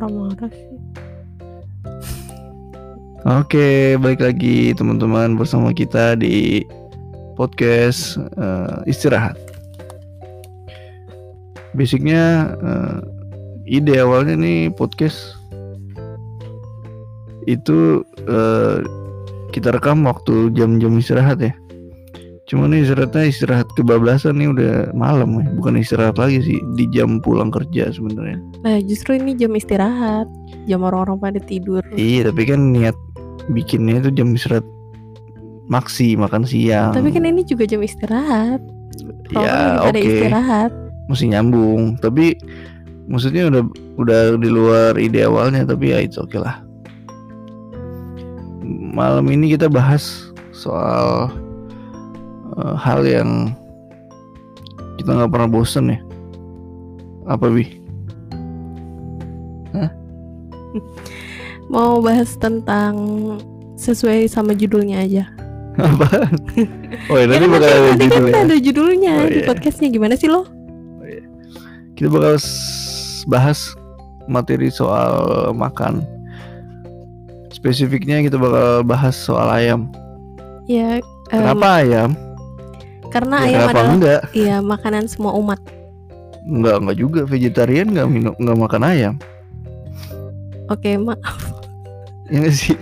marah-marah sih? Oke, balik lagi teman-teman bersama kita di podcast eh, istirahat. Basicnya eh, ide awalnya nih podcast itu eh, kita rekam waktu jam-jam istirahat ya. Cuman nih istirahatnya istirahat kebablasan nih udah malam ya, bukan istirahat lagi sih di jam pulang kerja sebenarnya. Nah justru ini jam istirahat, jam orang-orang pada tidur. Iya, tapi kan niat bikinnya itu jam istirahat maksi makan siang. Tapi kan ini juga jam istirahat. Orang ya oke, pada istirahat. mesti nyambung. Tapi maksudnya udah udah di luar ide awalnya, tapi ya itu oke lah. Malam ini kita bahas soal eh, hal yang kita nggak pernah bosen ya. Apa bi? Mau bahas tentang sesuai sama judulnya aja. Apa? Oh ya, nanti bakal ada nanti kan judulnya. ada judulnya Oh, di iya. podcastnya gimana sih lo? kita bakal bahas materi soal makan. Spesifiknya kita bakal bahas soal ayam. Ya. em, Kenapa ayam? Karena Ya, ayam adalah enggak? iya makanan semua umat. Enggak, enggak juga vegetarian enggak minum enggak makan ayam. Oke, ma Ya nggak sih?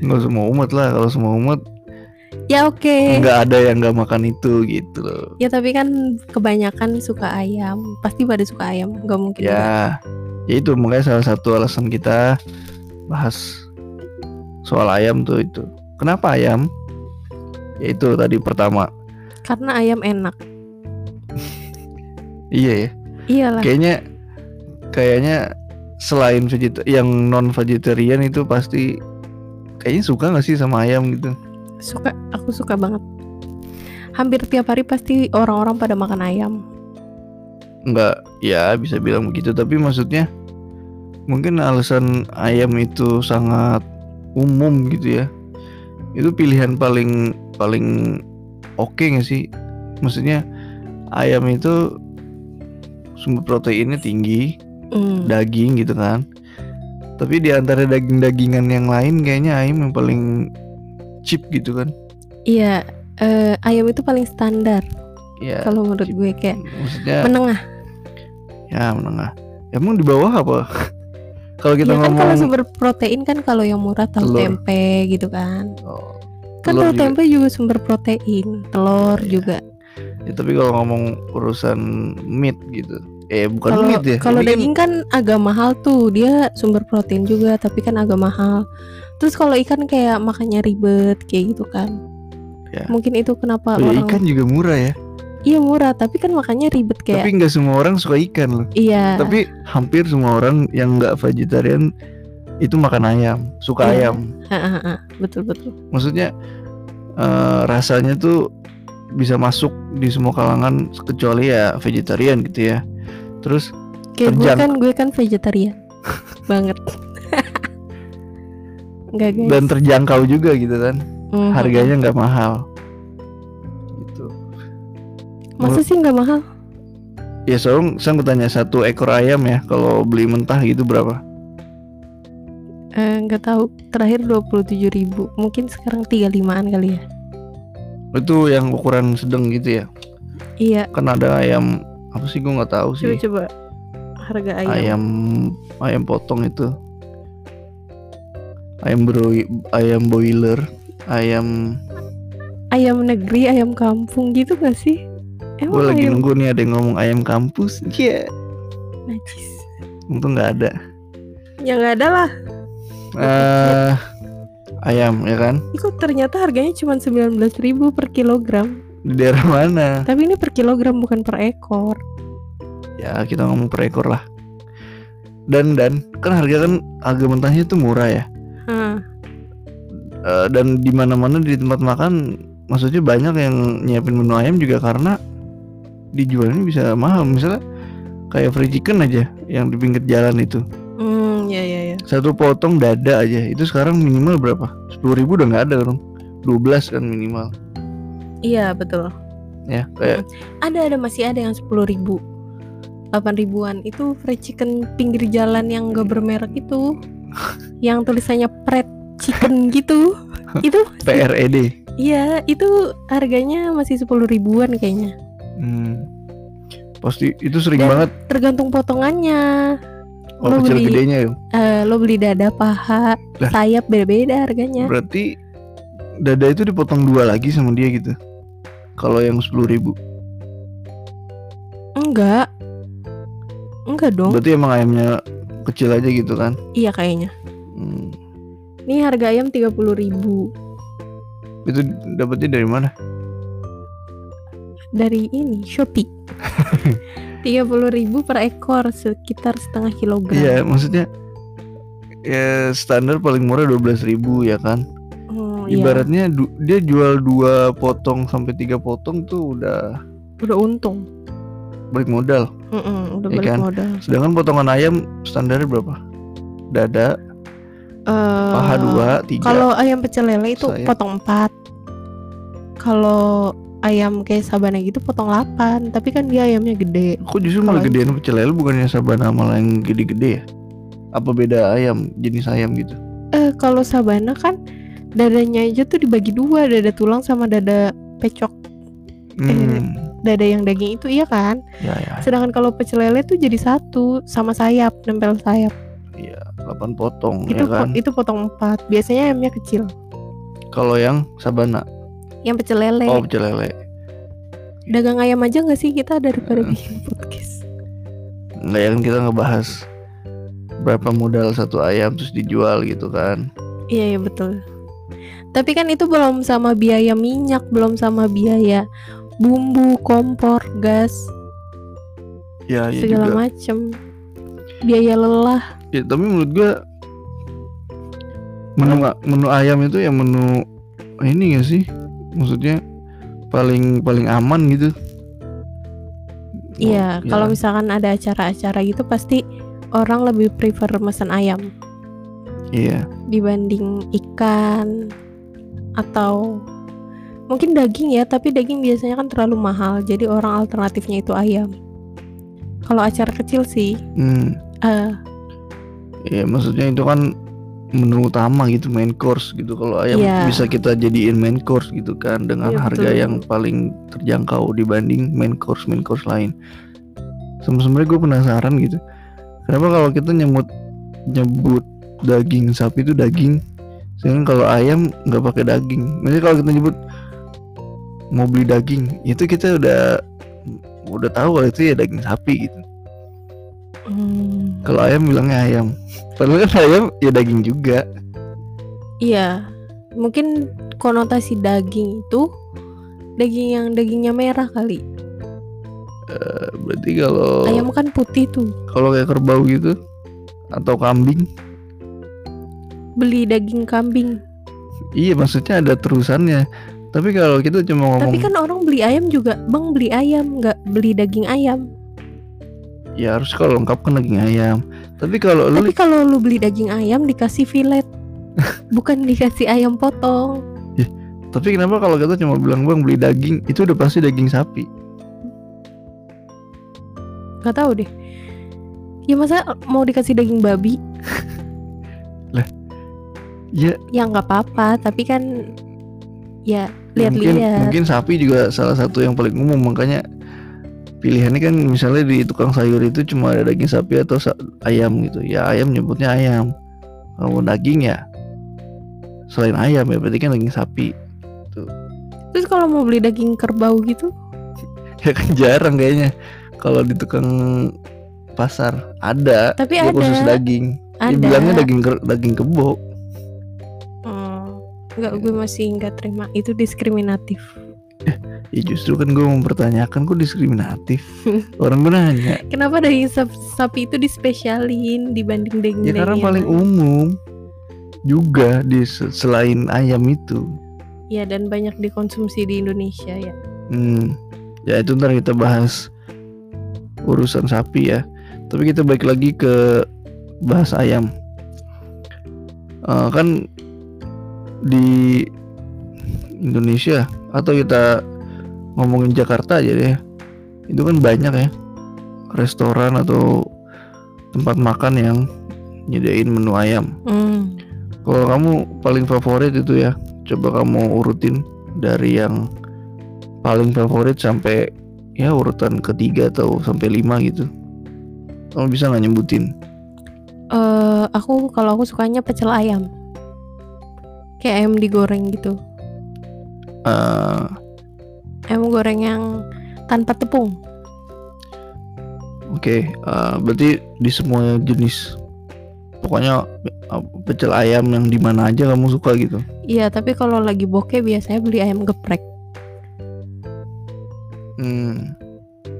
Enggak semua umat lah. Kalau semua umat ya oke. enggak ada yang enggak makan itu gitu loh. Ya tapi kan kebanyakan suka ayam. Pasti pada suka ayam. Gak mungkin. enggak. Ya, ya itu makanya salah satu alasan kita bahas soal ayam tuh itu. Kenapa ayam? Ya itu tadi pertama. Karena ayam enak. Iya ya. Iyalah. kayaknya kayaknya selain yang non vegetarian itu pasti kayaknya suka nggak sih sama ayam gitu Suka. Aku suka banget. Hampir tiap hari pasti orang-orang pada makan ayam. nggak ya bisa bilang begitu tapi maksudnya mungkin alasan ayam itu sangat umum gitu ya itu pilihan paling paling oke nggak sih maksudnya ayam itu sumber proteinnya tinggi Hmm. daging gitu kan tapi di antara daging-dagingan yang lain kayaknya ayam yang paling cheap gitu kan Iya. eh, ayam itu paling standar. ya Kalau menurut cheap. gue kayak maksudnya menengah. ya menengah emang di bawah apa kalau kita ya kan kalau ngomong sumber protein kan kalau yang murah tahu tempe gitu kan. Oh, Kan telur tahu juga. tempe juga sumber protein, telur Iya. juga. ya, tapi kalau ngomong urusan meat gitu eh bukan Kalau meat ya kalau daging kan agak mahal tuh, dia sumber protein juga tapi kan agak mahal. Terus kalau ikan kayak makannya ribet kayak gitu kan. Ya. Mungkin itu kenapa Oh, ya, orang ikan juga murah ya Iya murah, tapi kan makannya ribet kayak tapi nggak semua orang suka ikan loh iya. tapi hampir semua orang yang nggak vegetarian itu makan ayam suka Iya. ayam betul betul. maksudnya eh, rasanya tuh bisa masuk di semua kalangan kecuali ya vegetarian gitu ya terus Kayak gue kan gue kan vegetarian banget. Enggak guys. dan terjangkau juga gitu kan Mhm. harganya nggak mahal gitu Masa sih nggak mahal? ya sekarang saya tanya satu ekor ayam ya kalau beli mentah gitu berapa Eh, nggak tahu. Terakhir 27.000 ribu. Mungkin sekarang 35an kali ya. itu yang ukuran sedang gitu ya Iya. kan ada ayam apa sih gue nggak tahu Coba sih coba harga ayam. ayam ayam potong itu ayam bro ayam boiler ayam Ayam negeri, ayam kampung gitu gak sih? gue Emang lagi ayam nunggu nih ada yang ngomong ayam kampus iya najis? untung nggak ada Ya nggak ada lah. Eh ayam ya kan Itu ternyata harganya cuma 19.000 ribu per kilogram. di daerah mana Tapi ini per kilogram bukan per ekor. ya kita ngomong per ekor lah dan dan kan harga kan harga mentahnya itu murah ya Hah. Eh, dan di mana mana di tempat makan maksudnya banyak yang nyiapin menu ayam juga karena dijualnya bisa mahal misalnya kayak free chicken aja yang di pinggir jalan itu satu potong dada aja. Itu sekarang minimal berapa? Sepuluh ribu udah nggak ada kan 12 kan minimal. Iya betul. ya kayak Ada ada. Masih ada yang 10.000 ribu. 8 ribuan. Itu fried chicken pinggir jalan yang gak bermerek itu. Yang tulisannya pret chicken gitu. Itu PRED iya itu harganya masih 10 ribuan kayaknya. Hmm. pasti itu sering Dan- banget. tergantung potongannya oh lo kecil beli- gedenya ya? Eh, lo beli dada paha Lah. sayap beda-beda harganya. Berarti dada itu dipotong dua lagi sama dia gitu? Kalau yang sepuluh ribu? Enggak. Enggak dong. Berarti emang ayamnya kecil aja gitu kan? Iya kayaknya. Hmm. ini harga ayam 30.000 ribu. Itu dapetnya dari mana dari ini Shopee. 30.000 ribu per ekor sekitar setengah kilogram. Iya maksudnya ya standar paling murah dua belas ribu ya kan? Hmm, iya. ibaratnya du- dia jual dua potong sampai tiga potong tuh udah udah untung. balik modal. Mm-mm, udah Iya balik kan? modal. Sedangkan potongan ayam standarnya berapa? Dada Eh, paha dua tiga. kalau ayam pecel lele itu Sayap. potong 4 kalau ayam kayak sabana gitu potong 8 tapi kan dia ayamnya gede. Kok justru malah gedean pecel lele bukannya sabana malah yang gede-gede ya? Apa beda ayam jenis ayam gitu? Eh kalau sabana kan dadanya aja tuh dibagi dua. Dada tulang sama dada pecok. Hmm. dada yang daging itu iya kan? Ya ya. Sedangkan kalau pecel lele tuh jadi satu sama sayap nempel sayap. Iya 8 potong itu ya kan? po- itu potong 4 biasanya ayamnya kecil. Kalau yang sabana yang pecel lele. Oh pecel lele. Dagang ayam aja nggak sih? Kita daripada Hmm. bikin podcast. Nggak ya kan kita ngebahas berapa modal satu ayam terus dijual gitu kan. Iya iya betul. Tapi kan itu belum sama biaya minyak belum sama biaya bumbu kompor gas ya ya segala juga. macem. Biaya lelah. Ya tapi menurut gua menu menu ayam itu yang menu ini gak sih maksudnya paling paling aman gitu Iya, Oh, kalau ya. misalkan ada acara-acara gitu pasti orang lebih prefer mesen ayam iya dibanding ikan atau mungkin daging ya, tapi daging biasanya kan terlalu mahal, jadi orang alternatifnya itu ayam. Kalau acara kecil sih, hmm. eh ya maksudnya itu kan menu utama gitu main course gitu kalau ayam Iya. bisa kita jadiin main course gitu kan dengan Iya, harga betul. yang paling terjangkau dibanding main course main course lain sebenarnya gue penasaran gitu kenapa kalau kita nyebut nyebut daging sapi itu daging sedangkan kalau ayam nggak pakai daging maksudnya kalau kita nyebut mau beli daging itu kita udah udah tahu kalau itu ya daging sapi gitu hmm, kalau ayam bilangnya ayam padahal kan ayam ya daging juga iya, mungkin konotasi daging itu daging yang dagingnya merah kali. Eh, berarti kalau Ayam kan putih tuh. kalau kayak kerbau gitu atau kambing Beli daging kambing. iya maksudnya ada terusannya tapi kalau kita cuma ngomong Tapi kan orang beli ayam juga, bang beli ayam, nggak beli daging ayam. Ya harus kalau lengkap kan daging ayam tapi kalau lu Tapi kalau lu beli daging ayam dikasih fillet, bukan dikasih ayam potong. tapi kenapa kalau kita cuma bilang bang beli daging itu udah pasti daging sapi Gak tahu deh. Ya masa mau dikasih daging babi? ya Ya nggak apa-apa, tapi kan ya ya mungkin lihat-lihat. mungkin sapi juga salah satu yang paling umum makanya pilihannya kan misalnya di tukang sayur itu cuma ada daging sapi atau sa- ayam gitu ya ayam nyebutnya ayam kalau daging ya selain ayam ya berarti kan daging sapi Terus kalau mau beli daging kerbau gitu, ya kan jarang kayaknya kalau di tukang pasar ada Tapi ada. khusus daging ada. dia bilangnya daging ker- daging kebo Hmm, nggak gue masih nggak terima. Itu diskriminatif. Ya justru kan gue mempertanyakan kok diskriminatif? Orang gue nanya. Kenapa daging sap- sapi itu dispesialin dibanding daging ya karena paling lain? umum juga di se- selain ayam itu. Ya dan banyak dikonsumsi di Indonesia ya. hmm, ya itu ntar kita bahas urusan sapi ya. Tapi kita balik lagi ke bahas ayam. Eh, kan di Indonesia atau kita ngomongin Jakarta aja deh itu kan banyak ya restoran atau tempat makan yang nyediain menu ayam. Hmm. Kalau kamu paling favorit itu ya, coba kamu urutin dari yang paling favorit sampai ya urutan ketiga atau sampai lima gitu. Kamu bisa nggak nyebutin? Eh, aku kalau aku sukanya pecel ayam. Kayak ayam digoreng gitu. Eh, Ayam goreng yang tanpa tepung. Oke, eh, berarti di semua jenis, pokoknya eh, pecel ayam yang di mana aja kamu suka gitu. Iya, tapi kalau lagi bokeh biasanya beli ayam geprek. Hmm,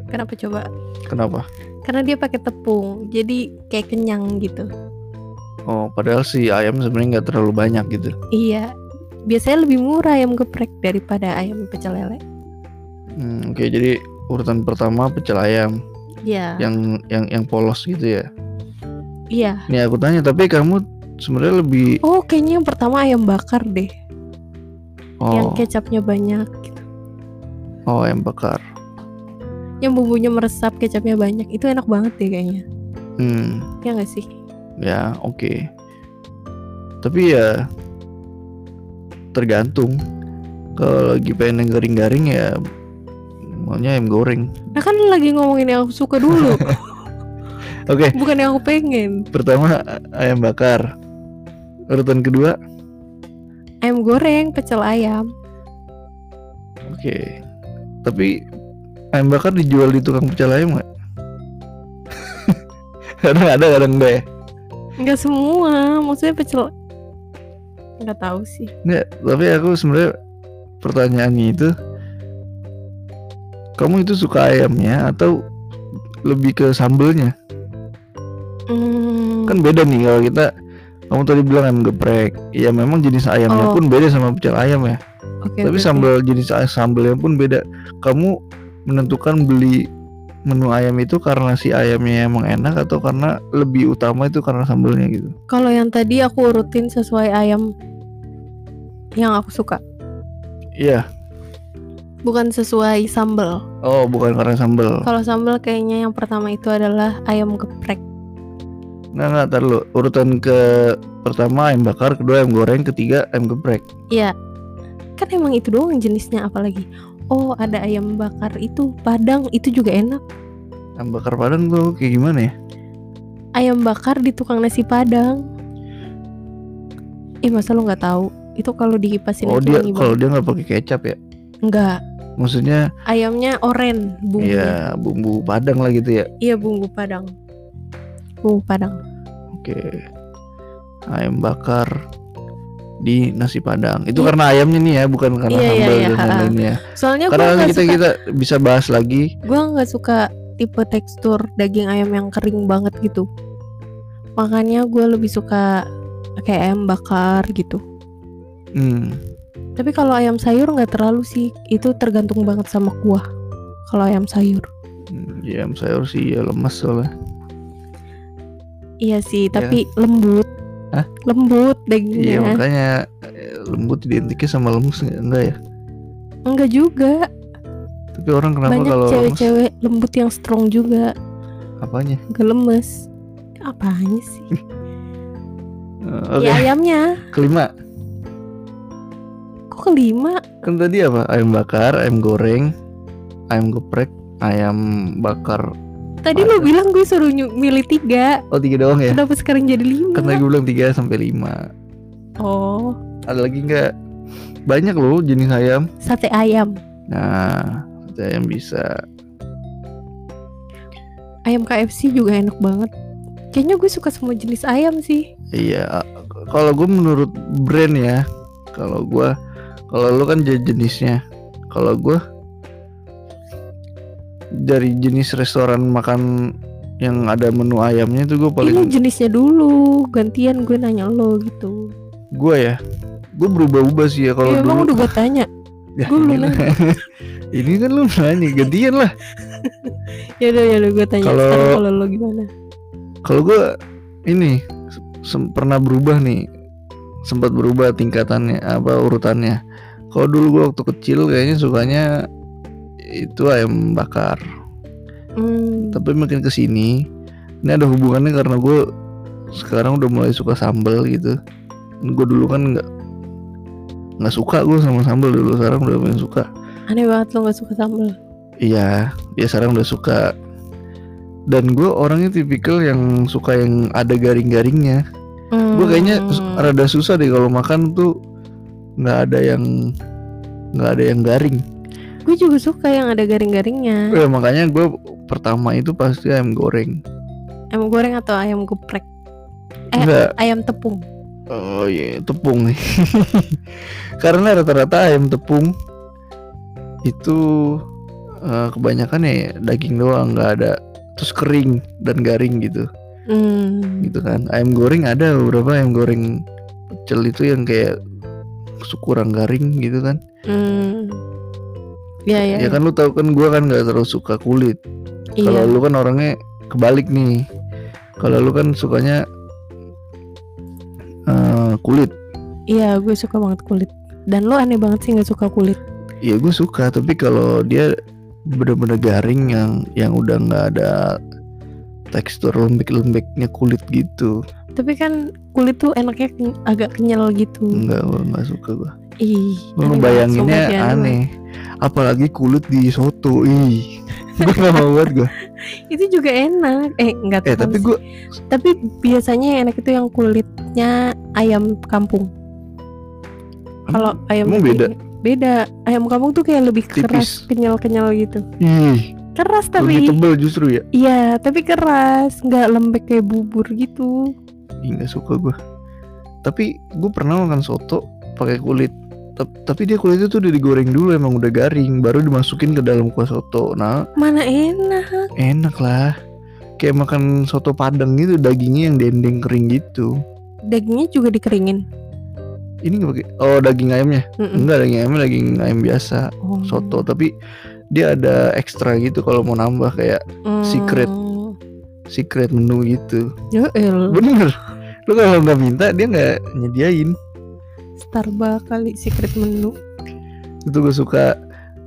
Kenapa coba? kenapa? Karena dia pakai tepung, jadi kayak kenyang gitu. Oh, padahal si ayam sebenarnya nggak terlalu banyak gitu. Iya, biasanya lebih murah ayam geprek daripada ayam pecel lele. Hmm, Oke, jadi urutan pertama pecel ayam Iya, yang yang yang polos gitu ya. iya. Nih aku tanya, tapi kamu sebenarnya lebih Oh, kayaknya yang pertama ayam bakar deh, yang oh kecapnya banyak, gitu. oh ayam bakar. yang bumbunya meresap, kecapnya banyak. Itu enak banget deh kayaknya. Hmm, Ya nggak sih? ya oke. Tapi ya tergantung. Kalau lagi pengen yang garing-garing ya maunya ayam goreng. Nah kan lagi ngomongin yang aku suka dulu, Oke, bukan yang aku pengen. pertama ayam bakar. Urutan kedua, Ayam goreng, pecel ayam. oke. Tapi ayam bakar dijual di tukang pecel ayam nggak? kadang ada, kadang enggak ya. Nggak semua, maksudnya pecel. Nggak tahu sih. Nggak, tapi aku sebenarnya pertanyaannya itu kamu itu suka ayamnya atau lebih ke sambelnya? Hmm, Kan beda nih kalau kita kamu tadi bilang ayam geprek. Ya memang jenis ayamnya Oh. pun beda sama pecel ayam ya. oke, Tapi oke. sambal jenis sambelnya pun beda. Kamu menentukan beli menu ayam itu karena si ayamnya emang enak atau karena lebih utama itu karena sambelnya gitu. Kalau yang tadi aku urutin sesuai ayam yang aku suka, Iya. bukan sesuai sambal. Oh, bukan karena sambel. Kalau sambal kayaknya yang pertama itu adalah ayam geprek. Nggak, nggak, tar lu. Urutan ke pertama ayam bakar, kedua ayam goreng, ketiga ayam geprek. Iya, kan emang itu doang jenisnya apalagi. Oh ada ayam bakar itu padang itu juga enak. Ayam bakar padang tuh kayak gimana ya? Ayam bakar di tukang nasi padang. Ih masa lo nggak tahu? Itu kalau dikipasin Oh dia kalau dia nggak pakai kecap ya? Enggak, Maksudnya ayamnya oren bumbunya. ya bumbu padang lah gitu ya? Iya bumbu padang. Bumbu padang. Oke. Ayam bakar di nasi padang. Itu Iya. karena ayamnya nih ya, bukan karena Iya, iya, sambal iya, dan lain-lainnya. Soalnya Karena nggak kita suka, kita bisa bahas lagi. gue nggak suka tipe tekstur daging ayam yang kering banget gitu. Makanya gue lebih suka kayak ayam bakar gitu. Hmm. Tapi kalau ayam sayur nggak terlalu sih, itu tergantung banget sama kuah. Kalau ayam sayur. hmm, Ya ayam sayur sih ya lemes soalnya. Iya sih, tapi lembut. Hah? Lembut Iya dagingnya. makanya eh, lembut identiknya sama lemes nggak- enggak ya? Enggak juga. Tapi orang kenapa Banyak kalau cewek-cewek lembut yang strong juga, apanya? nggak lemes. Apanya sih? Eh, Oke, Ya ayamnya. kelima. Kok kelima? Kan tadi apa? Ayam bakar, ayam goreng, ayam geprek, ayam bakar. Tadi lo bilang gue suruh milih tiga. Oh tiga doang ya? Kenapa sekarang jadi lima? Tadi gue bilang tiga sampai lima. Oh, Ada lagi nggak? Banyak loh jenis ayam. sate ayam. Nah, sate ayam bisa. Ayam KFC juga enak banget. Kayaknya gue suka semua jenis ayam sih. Iya. Kalau gue menurut brand ya, kalau gue, kalau lu kan je- jenisnya. Kalau gue dari jenis restoran makan yang ada menu ayamnya itu gue Ini paling jenisnya dulu, gantian gue nanya lo gitu. gue ya gue berubah-ubah sih ya kalau Ya, dulu udah gue tanya. Ya, Gue belum ini, nanya. ini kan lu nanya gantian lah Ya udah ya udah gue tanya. Kalau- kalau lo gimana? kalau gue ini pernah berubah nih sempat berubah tingkatannya apa urutannya kalau dulu gue waktu kecil kayaknya sukanya itu ayam bakar Hmm. tapi makin ke sini ini ada hubungannya karena gue sekarang udah mulai suka sambal gitu gue dulu kan nggak nggak suka gue sama sambal dulu sekarang udah makin suka Aneh banget lo gak suka sambal. iya ya sekarang udah suka dan gue orangnya tipikal yang suka yang ada garing-garingnya Hmm. gue kayaknya rada susah deh kalau makan tuh nggak ada yang nggak ada yang garing Gue juga suka yang ada garing-garingnya. ya, makanya gue pertama itu pasti ayam goreng Ayam goreng atau ayam geprek? Eh, Enggak. ayam tepung. Oh iya tepung nih Karena rata-rata ayam tepung Itu eh, Kebanyakan ya daging doang nggak ada Terus kering dan garing gitu Hmm. Gitu kan Ayam goreng ada beberapa ayam goreng Pecel itu yang kayak Kurang garing gitu kan Hmm. Ya ya. Ya kan lu tahu kan gua kan nggak terlalu suka kulit iya. Kalau lu kan orangnya kebalik nih Kalau lu kan sukanya eh, Kulit Iya, gue suka banget kulit. Dan lo aneh banget sih nggak suka kulit. Iya gue suka tapi kalau dia bener-bener garing yang yang udah nggak ada tekstur lembek-lembeknya kulit gitu Tapi kan kulit tuh enaknya agak kenyal gitu. nggak gue nggak suka gue Ih, gue bayanginnya aneh apalagi kulit di soto ih gue gak mau banget gue. Itu juga enak. Eh, enggak eh tapi gue Tapi biasanya yang enak itu yang kulitnya ayam kampung. Kalau ayam emang beda? Beda. Ayam kampung tuh kayak lebih Tipis. keras, kenyal-kenyal gitu. ih Keras lebih tapi tebel justru ya iya, tapi keras, nggak lembek kayak bubur gitu. ih nggak suka gue tapi gue pernah makan soto pakai kulit tapi dia kulitnya tuh udah digoreng dulu emang udah garing baru dimasukin ke dalam kuah soto nah Mana enak. Enak lah Kayak makan soto padang gitu Dagingnya yang dendeng kering gitu Dagingnya juga dikeringin. Ini nggak pakai Oh daging ayamnya Mm-mm. Enggak daging ayamnya daging ayam biasa Oh. Soto Tapi dia ada ekstra gitu Kalau mau nambah kayak secret. Hmm. secret menu gitu Ya el. Bener Lu kalau nggak minta dia nggak nyediain Starbucks kali secret menu. Itu gue suka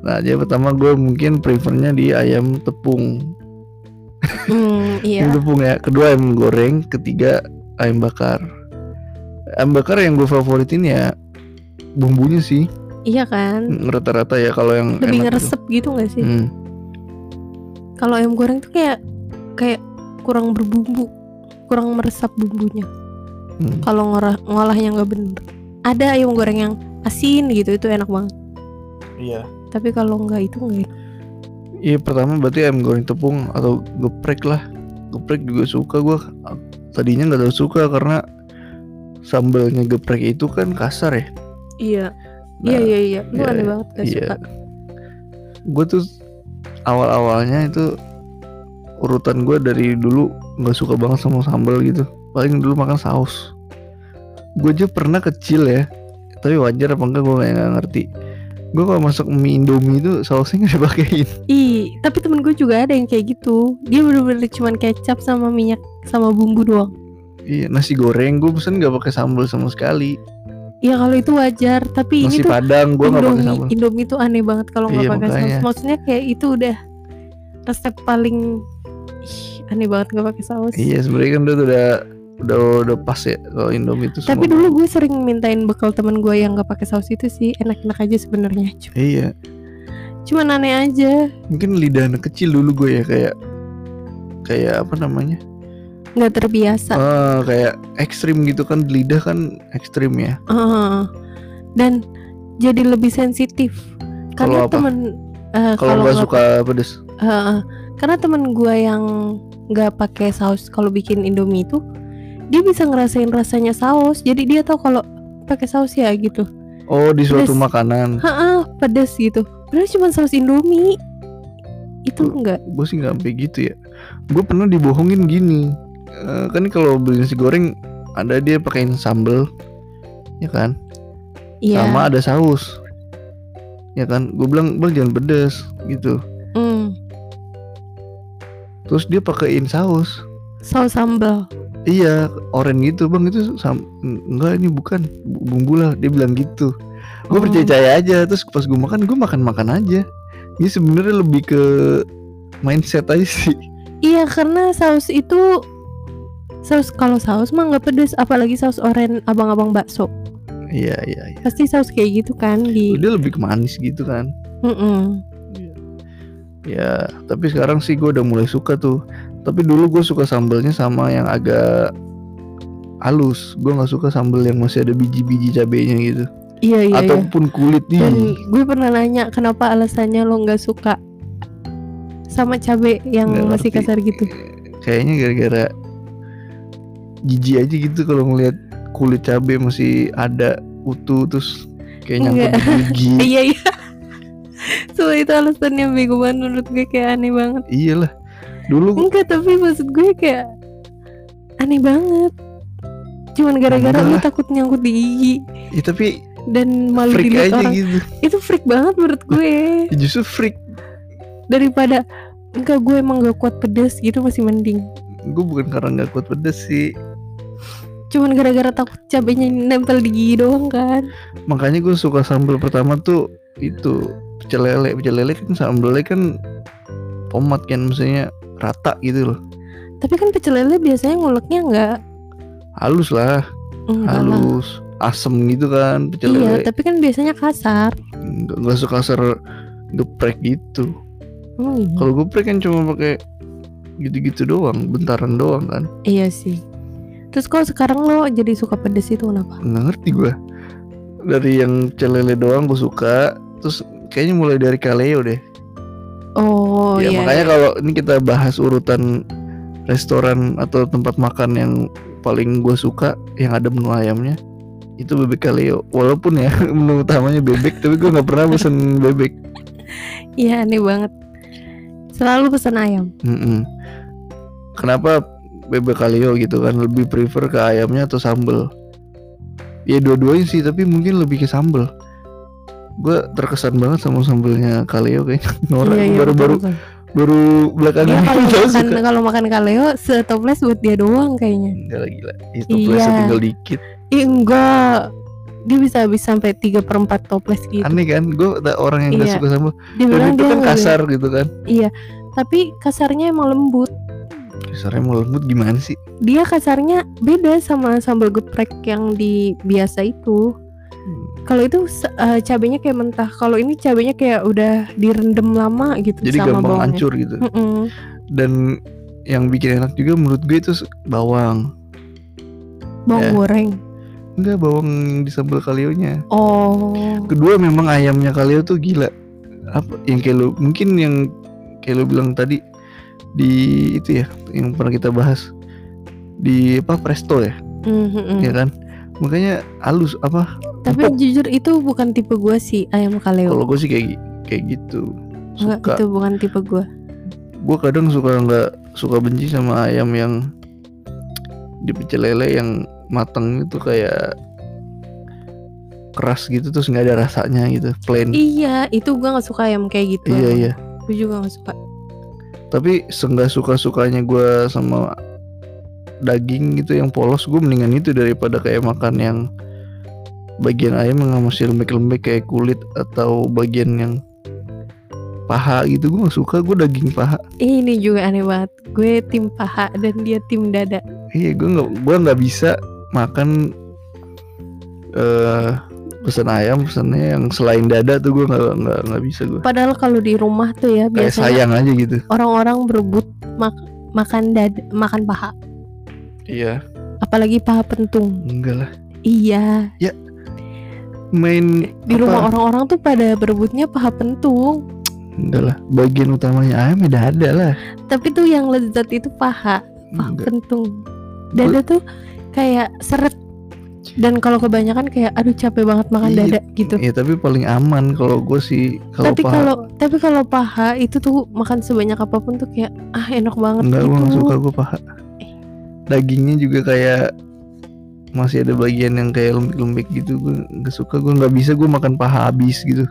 Nah jadi pertama gue mungkin prefernya di ayam tepung Hmm, iya. Ayam tepung ya Kedua ayam goreng Ketiga ayam bakar Ayam bakar yang gue favoritin ya Bumbunya sih Iya kan? rata-rata ya kalau yang Lebih ngeresep gitu gak itu. sih? Hmm. Kalau ayam goreng tuh kayak kayak kurang berbumbu, kurang meresap bumbunya. Hmm. Kalau ngolah ngolahnya nggak bener. Ada ayam goreng yang asin gitu itu enak banget. Iya. Tapi kalau nggak itu nggak. enak. Iya pertama berarti ayam goreng tepung atau geprek lah. Geprek juga suka gue. Tadinya nggak terlalu suka karena sambalnya geprek itu kan kasar ya. Iya. Nah, iya iya iya. Lu iya, aneh banget gak iya. suka. Gue tuh awal-awalnya itu urutan gue dari dulu nggak suka banget sama sambal gitu. Paling dulu makan saus. Gue aja pernah kecil ya. Tapi wajar apa enggak gue nggak ngerti. Gue kalau masak mie indomie itu sausnya nggak dipakein. Ih, tapi temen gue juga ada yang kayak gitu. Dia bener-bener cuman kecap sama minyak sama bumbu doang. Iya nasi goreng gue pesen nggak pakai sambal sama sekali. Ya kalau itu wajar, tapi Nasi ini tuh padang gue nggak pakai Indomie, sambal. Indomie tuh aneh banget kalau nggak Iya, pakai saus. makanya. Maksudnya kayak itu udah resep paling ih, aneh banget nggak pakai saus. Iya sebenarnya kan udah udah udah pas ya kalau Indomie itu. Tapi semua. dulu gue sering mintain bekal temen gue yang nggak pakai saus itu sih enak-enak aja sebenarnya. Cuma- Iya Cuman aneh aja, mungkin lidah anak kecil dulu gue ya kayak kayak apa namanya? nggak terbiasa. Ah, kayak ekstrim gitu kan lidah kan ekstrim ya. Ah, dan jadi lebih sensitif. Karena temen eh, Kalau nggak suka pedes. Heeh. karena temen gue yang nggak pakai saus kalau bikin indomie itu dia bisa ngerasain rasanya saus jadi dia tahu kalau pakai saus ya gitu Oh di suatu Pedes. makanan. Heeh, pedes gitu padahal cuma saus indomie itu enggak Gue sih nggak sampai gitu ya. Gue pernah dibohongin gini. Eh, kan kalau beli nasi goreng ada dia pakein sambel, ya kan? iya Sama ada saus. Ya kan? Gue bilang bang jangan pedes gitu. Hmm, Terus dia pakein saus. saus sambal Iya, oren gitu. Bang itu sam enggak ini bukan. Bu- bumbu lah. Dia bilang gitu. Gue Oh. percaya aja. Terus pas gue makan gue makan makan aja. Ini sebenarnya lebih ke mindset aja sih. Iya karena saus itu saus kalau saus mah nggak pedes. Apalagi saus oren abang-abang bakso. Iya iya iya. Pasti saus kayak gitu kan di dia lebih ke manis gitu kan. Mm-mm. ya tapi sekarang sih gue udah mulai suka tuh tapi dulu gue suka sambelnya sama yang agak halus. Gue nggak suka sambel yang masih ada biji-biji cabenya gitu. Iya iya iya. ataupun kulit nih dan gue pernah nanya kenapa alasannya lo nggak suka sama cabe yang Nggak masih ngerti. kasar gitu? Kayaknya gara-gara jijik aja gitu kalau ngelihat kulit cabe masih ada utuh terus kayak nyangkut gigi iya iya. So itu alasannya bego banget menurut gue kayak aneh banget. Iyalah dulu enggak tapi maksud gue kayak aneh banget. Cuman gara-gara lah. takut nyangkut di gigi ya tapi dan malu freak dilihat aja orang. gitu. Itu freak banget menurut gue. Ya, justru freak. Daripada enggak gue emang gak kuat pedes gitu masih mending. Gue bukan karena nggak kuat pedes sih. Cuman gara-gara takut cabenya nempel di gigi doang kan. Makanya gue suka sambal pertama tuh itu pecel lele. Pecel lele kan sambelnya kan tomat kan maksudnya rata gitu loh. Tapi kan pecel lele biasanya nguleknya enggak halus lah. Enggak lah. halus asem gitu kan pecel iya lele. tapi kan biasanya kasar. Nggak nggak sekasar geprek gitu. Oh, iya. kalau geprek kan cuma pakai gitu-gitu doang bentaran doang kan. Iya sih. Terus kalau sekarang lo jadi suka pedes itu kenapa? Nggak ngerti gue dari yang pecel lele doang gue suka terus kayaknya mulai dari kaleo deh oh ya iya makanya kalau ini kita bahas urutan restoran atau tempat makan yang paling gue suka yang ada menu ayamnya itu bebek kaleo. Walaupun ya menu utamanya bebek tapi gue nggak pernah pesen bebek. Iya aneh banget. Selalu pesan ayam. Mm-mm. kenapa bebek kaleo gitu kan? Lebih prefer ke ayamnya atau sambel ya dua-duanya sih tapi mungkin lebih ke sambel gue terkesan banget sama sambelnya kaleo kayaknya. Nora iya, iya, baru-baru betul, betul. baru belakangan dia kalau makan suka. kalau makan kaleo setoples buat dia doang kayaknya. Enggak lagi lah Itu Iya. tinggal dikit. Ih enggak. Dia bisa habis sampai 3 per 4 toples gitu. Aneh kan? Gue orang yang gak Iya. suka sambal Dia Dan bilang itu dia kan kasar gitu kan? Tapi kasarnya emang lembut. Kasarnya mau lembut gimana sih? Dia kasarnya beda sama sambal geprek yang di biasa itu Kalau itu eh, cabenya kayak mentah. Kalau ini cabenya kayak udah direndam lama gitu Jadi sama gampang bawangnya. hancur gitu. Mm-mm. Dan yang bikin enak juga menurut gue itu bawang. Bawang Ya. goreng? Enggak bawang di sambal kalionya. Oh. Kedua memang ayamnya kalio tuh gila. Apa yang kayak lu Mungkin yang kayak lu bilang tadi Di itu ya Yang pernah kita bahas. Di apa presto ya? Mm-mm. Ya kan Makanya halus apa? Tapi empuk. jujur itu bukan tipe gua sih ayam kaleo. Kalau gue sih kayak kayak gitu. Enggak Suka. itu bukan tipe gua. Gue kadang suka nggak suka benci sama ayam yang di pecel lele yang matang itu kayak keras gitu terus nggak ada rasanya gitu plain. Iya itu gua nggak suka ayam kayak gitu. Iya iya. Gue juga gak suka. Tapi seenggak suka sukanya gue sama daging gitu yang polos gue mendingan itu daripada kayak makan yang bagian ayam yang masih lembek-lembek kayak kulit atau bagian yang paha gitu. Gue gak suka gue daging paha. Ini juga aneh banget. Gue tim paha dan dia tim dada. Iya, gue nggak gue nggak bisa makan eh pesan ayam pesannya yang selain dada tuh gue nggak nggak nggak bisa gue. Padahal kalau di rumah tuh ya Kayak Biasanya sayang aja gitu. orang-orang berebut mak- makan dada, makan paha Iya, Apalagi paha pentung enggak lah. Iya Main Di apa? rumah orang-orang tuh pada berebutnya paha pentung Enggak lah. Bagian utamanya ayam ya dada lah. Tapi tuh yang lezat itu paha Paha Enggak. pentung Dada tuh kayak seret Dan kalau kebanyakan kayak Aduh capek banget makan Iya. dada gitu Ya tapi paling aman kalau gue sih kalau tapi paha. kalau tapi kalau paha itu tuh makan sebanyak apa pun tuh kayak ah enak banget Enggak, gue gitu. nggak suka gue paha. Dagingnya juga kayak masih ada bagian yang kayak lembek-lembek gitu. Gue nggak suka gue nggak bisa gue makan paha habis gitu.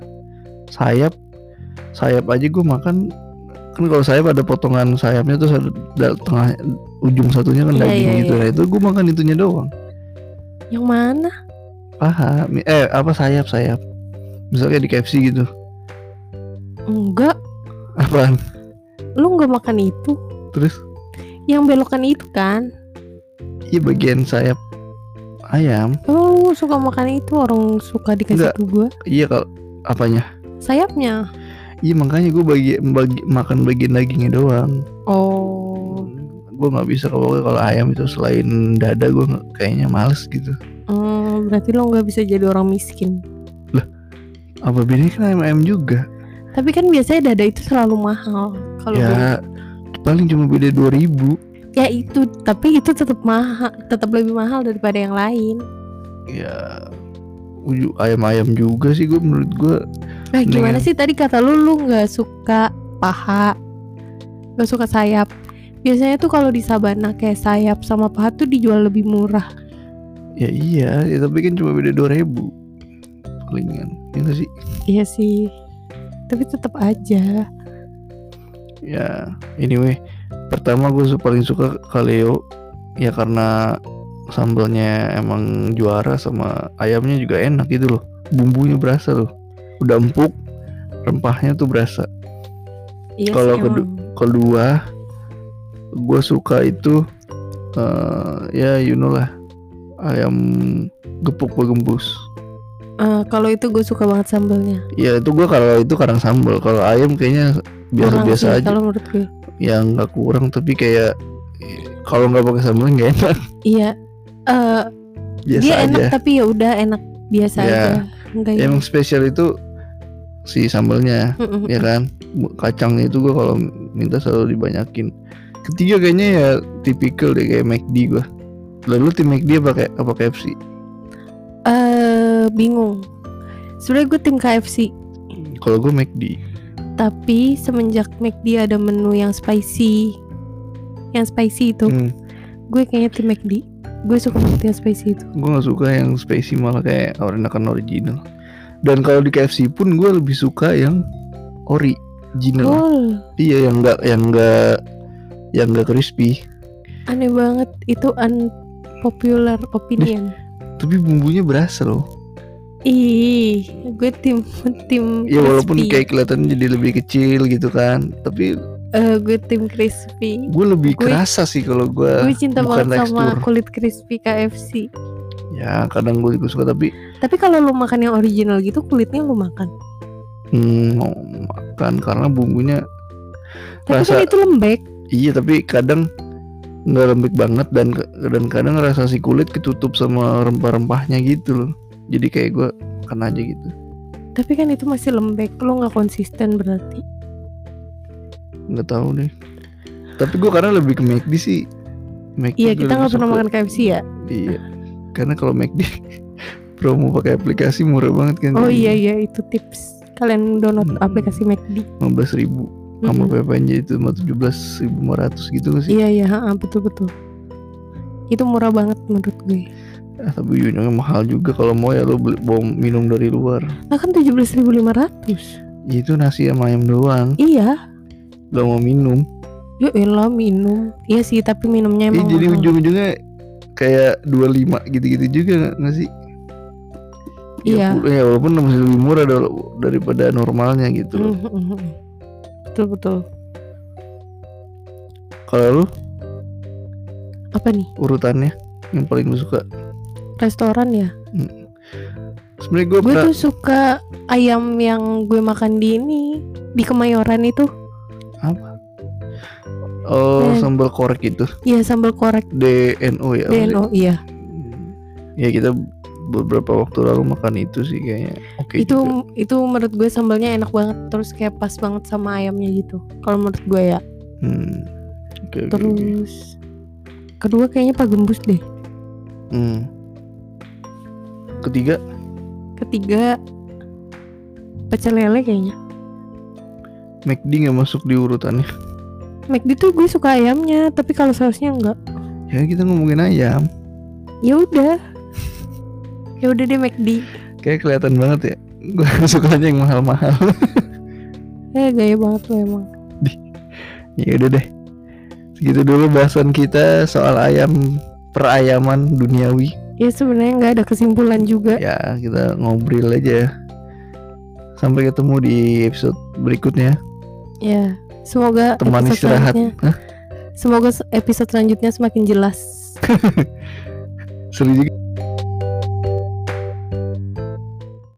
Sayap sayap aja gue makan. Kan kalau sayap ada potongan sayapnya terus ada da- tengah ujung satunya kan Iya, daging iya, gitu. iya. nah itu gue makan itunya doang. Yang mana? paha eh apa sayap sayap. Misalnya di KFC gitu. Enggak. apaan? Lu nggak makan itu. Terus? Yang belokan itu kan iya bagian sayap ayam. Lu suka makan itu orang suka dikasih Nggak. ke gue iya kalau apanya? Sayapnya? Iya makanya gue bagi, bagi makan bagian dagingnya doang. Oh. Gue nggak bisa kalau kalau ayam itu selain dada gue kayaknya males gitu. Hmm, berarti lo nggak bisa jadi orang miskin. Apa bedanya kan ayam ayam juga? Tapi kan biasanya dada itu selalu mahal. Kalau gue- ya paling cuma beda 2000 ya itu tapi itu tetap mahal tetap lebih mahal daripada yang lain. Ya ayam-ayam juga sih gue menurut gue nah gimana sih tadi kata lu lu nggak suka paha? Nggak suka sayap. Biasanya tuh kalau di Sabana kayak sayap sama paha tuh dijual lebih murah. Ya iya ya tapi kan cuma beda 2000 palingan ya sih? Iya sih tapi tetap aja. Ya anyway pertama gue paling suka kaleo ya karena sambalnya emang juara sama ayamnya juga enak gitu loh. Bumbunya berasa loh. Udah empuk rempahnya tuh berasa. Iya Kalau kedu- kedua gue suka itu eh, ya you know lah ayam gepuk begembus Eh, kalau itu gue suka banget sambalnya ya itu gue kalau itu kadang sambal kalau ayam kayaknya Kurang biasa-biasa sih aja. kalau menurut gue yang nggak kurang tapi kayak kalau nggak pakai sambal nggak enak. Iya eh biasa dia aja. enak tapi ya udah enak. Biasa Ya. aja. Enggak ya. Yang spesial itu si sambalnya ya kan? Kacangnya itu gue kalau minta selalu dibanyakin. Ketiga kayaknya ya tipikal deh kayak McD gue lalu tim McD apa kayak apa KFC eh bingung. Sebenarnya gue tim KFC kalau gue McD tapi semenjak McD ada menu yang spicy yang spicy itu hmm. gue kayaknya tim McD gue suka banget yang spicy itu. Gue nggak suka yang spicy malah kayak enakan original. Dan kalau di KFC pun gue lebih suka yang original. Oh iya yang enggak yang enggak yang enggak crispy. Aneh banget itu unpopular opinion. Tapi bumbunya berasa loh ih gue tim tim ya walaupun crispy. kayak kelihatan jadi lebih kecil gitu kan tapi Eh, gue tim crispy. gue lebih Gue- kerasa sih kalau gue gue cinta banget sama tekstur. kulit crispy KFC ya kadang gue juga suka tapi tapi kalau lu makan yang original gitu kulitnya lu makan? Hmm, mau makan karena bumbunya tapi Rasa- kan itu lembek. Iya tapi kadang nggak lembek banget dan dan kadang rasa si kulit ketutup sama rempah-rempahnya gitu loh jadi kayak gue makan aja gitu. Tapi kan itu masih lembek lu nggak konsisten berarti. Nggak tahu deh. Tapi gue karena lebih ke McD sih. McD iya kita nggak pernah makan KFC ya? Iya. Karena kalau McD promo pakai aplikasi murah banget kan. Oh iya iya itu tips. Kalian download Hmm. aplikasi McD 15 ribu. Sama Mm-mm. PPN jadi itu cuma 17.500 gitu nggak sih? Iya iya betul betul. Itu murah banget menurut gue Ah, tapi ujungnya mahal juga kalau mau ya lo beli bawa minum dari luar. Nah kan 17.500 Ya, itu nasi sama ayam doang. Iya. Gak mau minum. Ya elah minum. Iya sih tapi minumnya emang jadi mahal. ujung-ujungnya kayak 25 gitu-gitu juga nggak- sih? Iya. ya, ya walaupun masih lebih murah dar- daripada normalnya gitu loh. Mhm, mhm. betul betul. Kalau lu? Apa nih? Urutannya yang paling lu suka restoran ya sebenarnya gue tuh suka ayam yang gue makan di ini di Kemayoran itu oh Eh. sambal korek itu Iya sambal korek DNO ya apa? DNO iya ya kita beberapa waktu lalu makan itu sih kayaknya oke itu juga. itu menurut gue sambalnya enak banget terus kayak pas banget sama ayamnya gitu kalau menurut gue ya hmm. oke. terus kedua kayaknya Pak Gembus deh Hmm. Ketiga? Ketiga. Pecel lele kayaknya. McD nggak masuk di urutannya. McD tuh gue suka ayamnya tapi kalau sausnya enggak ya kita ngomongin ayam. Ya udah. Ya udah deh McD kayak kelihatan banget ya. Gue sukanya yang mahal-mahal. Eh gaya banget lo emang. Ya udah deh. Segitu dulu bahasan kita soal ayam perayaman duniawi ya sebenarnya nggak ada kesimpulan juga. Ya kita ngobrol aja sampai ketemu di episode berikutnya. Ya Semoga teman istirahat? Semoga se- episode selanjutnya semakin jelas. seru juga